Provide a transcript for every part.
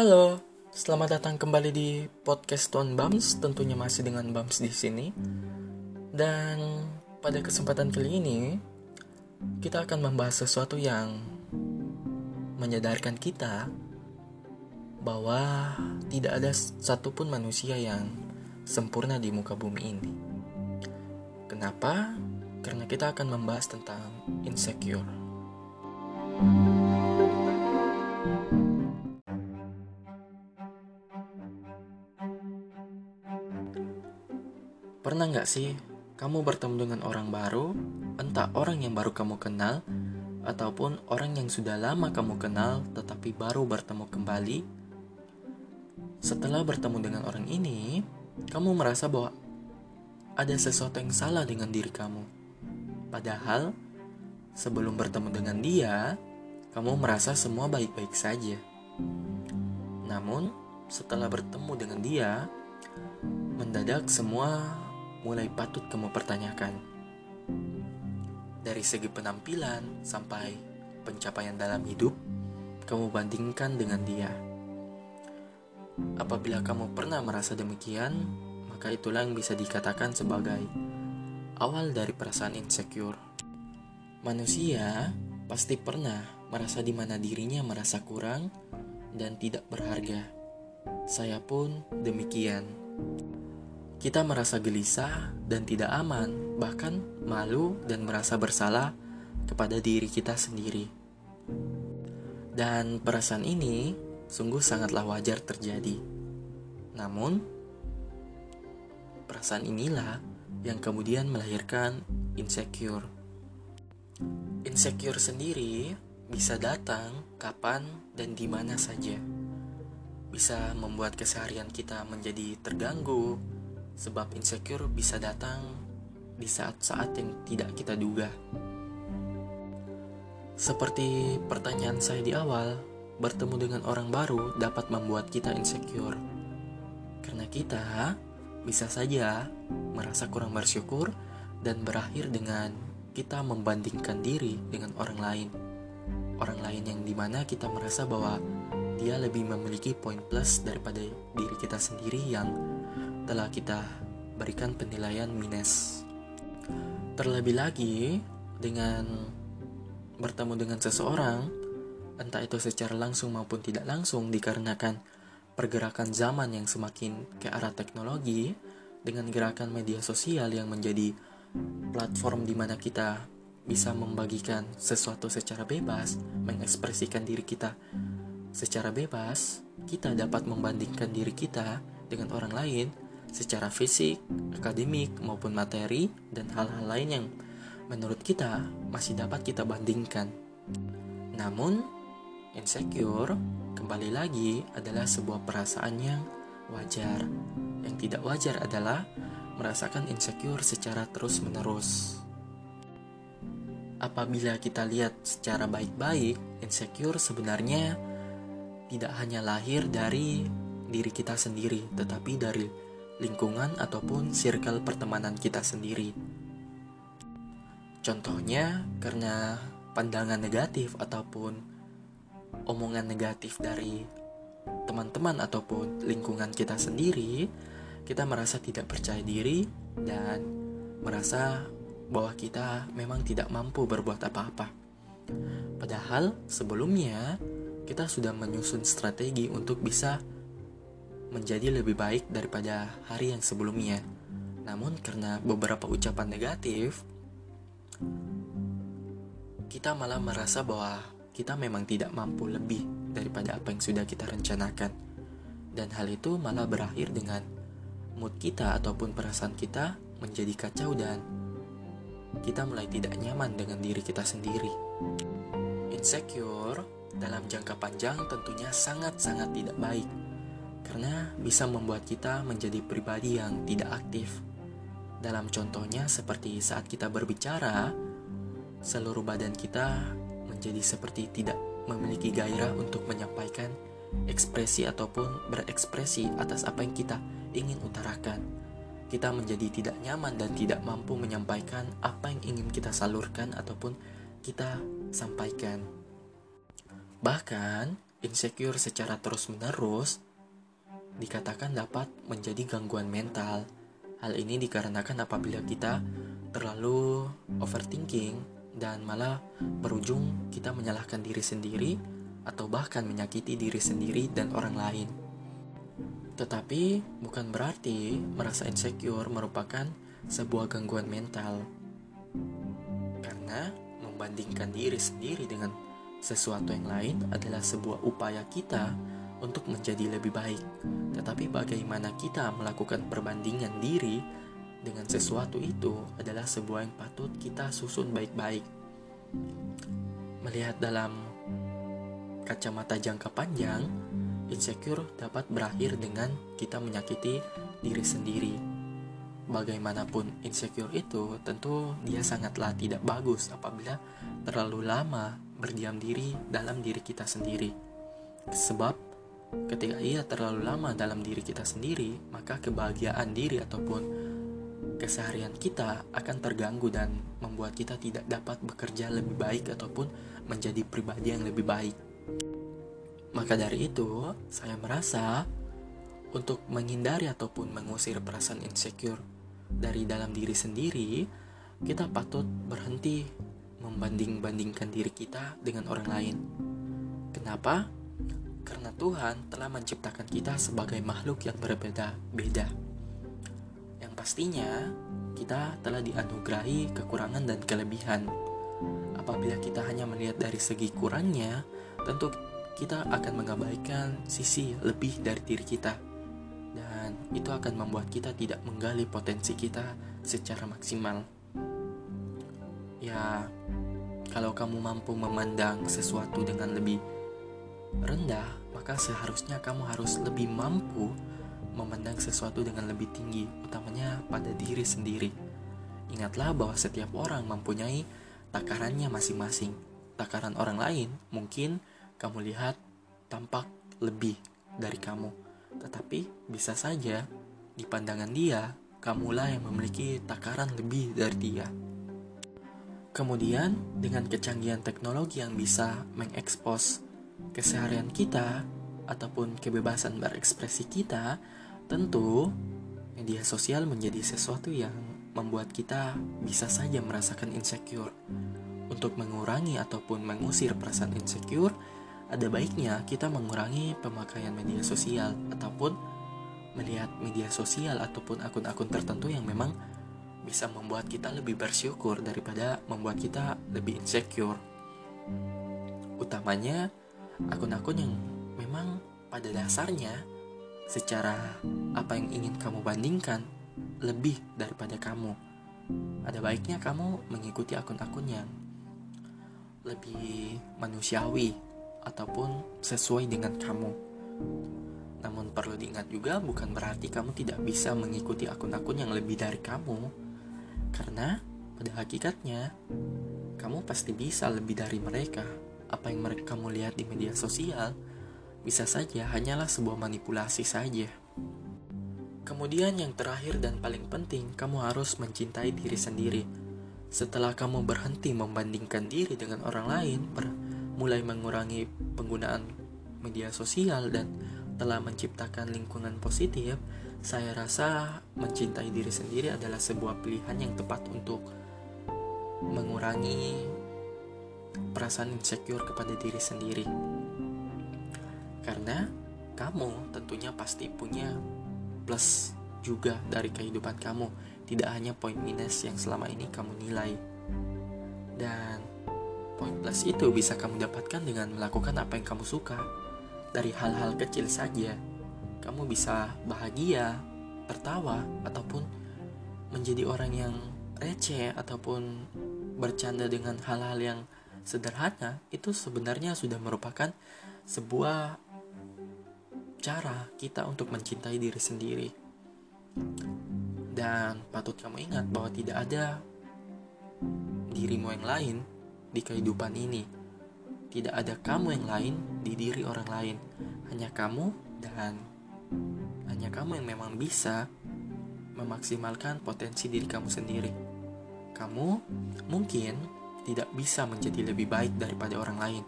Halo, selamat datang kembali di podcast Tuan Bams, tentunya masih dengan Bams di sini. Dan pada kesempatan kali ini, kita akan membahas sesuatu yang menyadarkan kita bahwa tidak ada satupun manusia yang sempurna di muka bumi ini. Kenapa? Karena kita akan membahas tentang insecure. Pernah nggak sih kamu bertemu dengan orang baru, entah orang yang baru kamu kenal, ataupun orang yang sudah lama kamu kenal tetapi baru bertemu kembali? Setelah bertemu dengan orang ini, kamu merasa bahwa ada sesuatu yang salah dengan diri kamu. Padahal, sebelum bertemu dengan dia, kamu merasa semua baik-baik saja. Namun, setelah bertemu dengan dia, mendadak semua mulai patut kamu pertanyakan. Dari segi penampilan sampai pencapaian dalam hidup, kamu bandingkan dengan dia. Apabila kamu pernah merasa demikian, maka itulah yang bisa dikatakan sebagai awal dari perasaan insecure. Manusia pasti pernah merasa di mana dirinya merasa kurang dan tidak berharga. Saya pun demikian. Kita merasa gelisah dan tidak aman, bahkan malu dan merasa bersalah kepada diri kita sendiri. Dan perasaan ini sungguh sangatlah wajar terjadi. Namun, perasaan inilah yang kemudian melahirkan insecure. Insecure sendiri bisa datang kapan dan di mana saja. Bisa membuat keseharian kita menjadi terganggu, sebab insecure bisa datang di saat-saat yang tidak kita duga. Seperti pertanyaan saya di awal, bertemu dengan orang baru dapat membuat kita insecure. Karena kita bisa saja merasa kurang bersyukur dan berakhir dengan kita membandingkan diri dengan orang lain. Orang lain yang di mana kita merasa bahwa dia lebih memiliki poin plus daripada diri kita sendiri yang telah kita berikan penilaian minus. Terlebih lagi dengan bertemu dengan seseorang, entah itu secara langsung maupun tidak langsung dikarenakan pergerakan zaman yang semakin ke arah teknologi dengan gerakan media sosial yang menjadi platform di mana kita bisa membagikan sesuatu secara bebas, mengekspresikan diri kita secara bebas, kita dapat membandingkan diri kita dengan orang lain secara fisik, akademik, maupun materi, dan hal-hal lain yang menurut kita masih dapat kita bandingkan. Namun, insecure kembali lagi adalah sebuah perasaan yang wajar. Yang tidak wajar adalah merasakan insecure secara terus-menerus. Apabila kita lihat secara baik-baik, insecure sebenarnya tidak hanya lahir dari diri kita sendiri, tetapi dari lingkungan ataupun circle pertemanan kita sendiri. Contohnya karena pandangan negatif ataupun omongan negatif dari teman-teman ataupun lingkungan kita sendiri, kita merasa tidak percaya diri dan merasa bahwa kita memang tidak mampu berbuat apa-apa. Padahal sebelumnya kita sudah menyusun strategi untuk bisa menjadi lebih baik daripada hari yang sebelumnya. Namun karena beberapa ucapan negatif, kita malah merasa bahwa kita memang tidak mampu lebih daripada apa yang sudah kita rencanakan. Dan hal itu malah berakhir dengan mood kita ataupun perasaan kita menjadi kacau dan kita mulai tidak nyaman dengan diri kita sendiri. Insecure dalam jangka panjang tentunya sangat-sangat tidak baik karena bisa membuat kita menjadi pribadi yang tidak aktif. Dalam contohnya, seperti saat kita berbicara, seluruh badan kita menjadi seperti tidak memiliki gairah untuk menyampaikan ekspresi ataupun berekspresi atas apa yang kita ingin utarakan. Kita menjadi tidak nyaman dan tidak mampu menyampaikan apa yang ingin kita salurkan ataupun kita sampaikan. Bahkan, insecure secara terus-menerus dikatakan dapat menjadi gangguan mental. Hal ini dikarenakan apabila kita terlalu overthinking dan malah berujung kita menyalahkan diri sendiri atau bahkan menyakiti diri sendiri dan orang lain. Tetapi bukan berarti merasa insecure merupakan sebuah gangguan mental. Karena membandingkan diri sendiri dengan sesuatu yang lain adalah sebuah upaya kita untuk menjadi lebih baik. Tetapi bagaimana kita melakukan perbandingan diri dengan sesuatu itu adalah sebuah yang patut kita susun baik-baik. Melihat dalam kacamata jangka panjang, insecure dapat berakhir dengan kita menyakiti diri sendiri. Bagaimanapun insecure itu, tentu dia sangatlah tidak bagus apabila terlalu lama berdiam diri dalam diri kita sendiri. Sebab ketika ia terlalu lama dalam diri kita sendiri, maka kebahagiaan diri ataupun keseharian kita akan terganggu dan membuat kita tidak dapat bekerja lebih baik ataupun menjadi pribadi yang lebih baik. Maka dari itu, saya merasa untuk menghindari ataupun mengusir perasaan insecure dari dalam diri sendiri, kita patut berhenti membanding-bandingkan diri kita dengan orang lain. Kenapa? Karena Tuhan telah menciptakan kita sebagai makhluk yang berbeda-beda. Yang pastinya, kita telah dianugerahi kekurangan dan kelebihan. Apabila kita hanya melihat dari segi kurangnya, tentu kita akan mengabaikan sisi lebih dari diri kita dan itu akan membuat kita tidak menggali potensi kita secara maksimal ya kalau kamu mampu memandang sesuatu dengan lebih rendah maka seharusnya kamu harus lebih mampu memandang sesuatu dengan lebih tinggi utamanya pada diri sendiri ingatlah bahwa setiap orang mempunyai takarannya masing-masing takaran orang lain mungkin kamu lihat tampak lebih dari kamu. Tetapi bisa saja di pandangan dia, kamulah yang memiliki takaran lebih dari dia. Kemudian, dengan kecanggihan teknologi yang bisa mengekspos keseharian kita ataupun kebebasan berekspresi kita, tentu media sosial menjadi sesuatu yang membuat kita bisa saja merasakan insecure. Untuk mengurangi ataupun mengusir perasaan insecure, ada baiknya kita mengurangi pemakaian media sosial ataupun melihat media sosial ataupun akun-akun tertentu yang memang bisa membuat kita lebih bersyukur daripada membuat kita lebih insecure. Utamanya akun-akun yang memang pada dasarnya secara apa yang ingin kamu bandingkan lebih daripada kamu. Ada baiknya kamu mengikuti akun-akun yang lebih manusiawi ataupun sesuai dengan kamu. Namun perlu diingat juga bukan berarti kamu tidak bisa mengikuti akun-akun yang lebih dari kamu. Karena pada hakikatnya kamu pasti bisa lebih dari mereka. Apa yang mereka kamu lihat di media sosial bisa saja hanyalah sebuah manipulasi saja. Kemudian yang terakhir dan paling penting, kamu harus mencintai diri sendiri. Setelah kamu berhenti membandingkan diri dengan orang lain, mulai mengurangi penggunaan media sosial dan telah menciptakan lingkungan positif, saya rasa mencintai diri sendiri adalah sebuah pilihan yang tepat untuk mengurangi perasaan insecure kepada diri sendiri. Karena kamu tentunya pasti punya plus juga dari kehidupan kamu, tidak hanya poin minus yang selama ini kamu nilai. Dan Poin plus itu bisa kamu dapatkan dengan melakukan apa yang kamu suka. Dari hal-hal kecil saja, kamu bisa bahagia, tertawa, ataupun menjadi orang yang receh ataupun bercanda dengan hal-hal yang sederhana itu sebenarnya sudah merupakan sebuah cara kita untuk mencintai diri sendiri. Dan patut kamu ingat bahwa tidak ada dirimu yang lain di kehidupan ini. Tidak ada kamu yang lain di diri orang lain, hanya kamu dan hanya kamu yang memang bisa memaksimalkan potensi diri kamu sendiri. Kamu mungkin tidak bisa menjadi lebih baik daripada orang lain,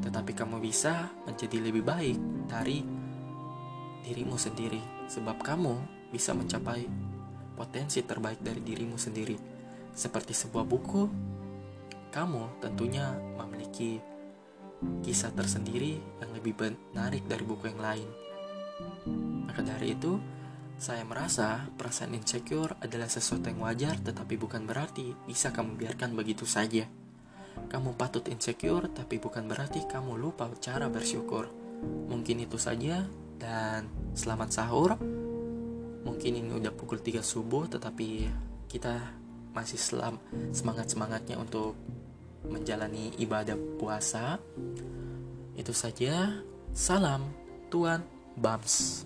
tetapi kamu bisa menjadi lebih baik dari dirimu sendiri, sebab kamu bisa mencapai potensi terbaik dari dirimu sendiri. Seperti sebuah buku, kamu tentunya memiliki kisah tersendiri yang lebih menarik dari buku yang lain. Maka dari itu, saya merasa perasaan insecure adalah sesuatu yang wajar, tetapi bukan berarti bisa kamu biarkan begitu saja. Kamu patut insecure, tapi bukan berarti kamu lupa cara bersyukur. Mungkin itu saja, dan selamat sahur. Mungkin ini udah pukul 3 subuh, tetapi kita masih selam semangat-semangatnya untuk menjalani ibadah puasa. Itu saja. Salam Tuan Bams.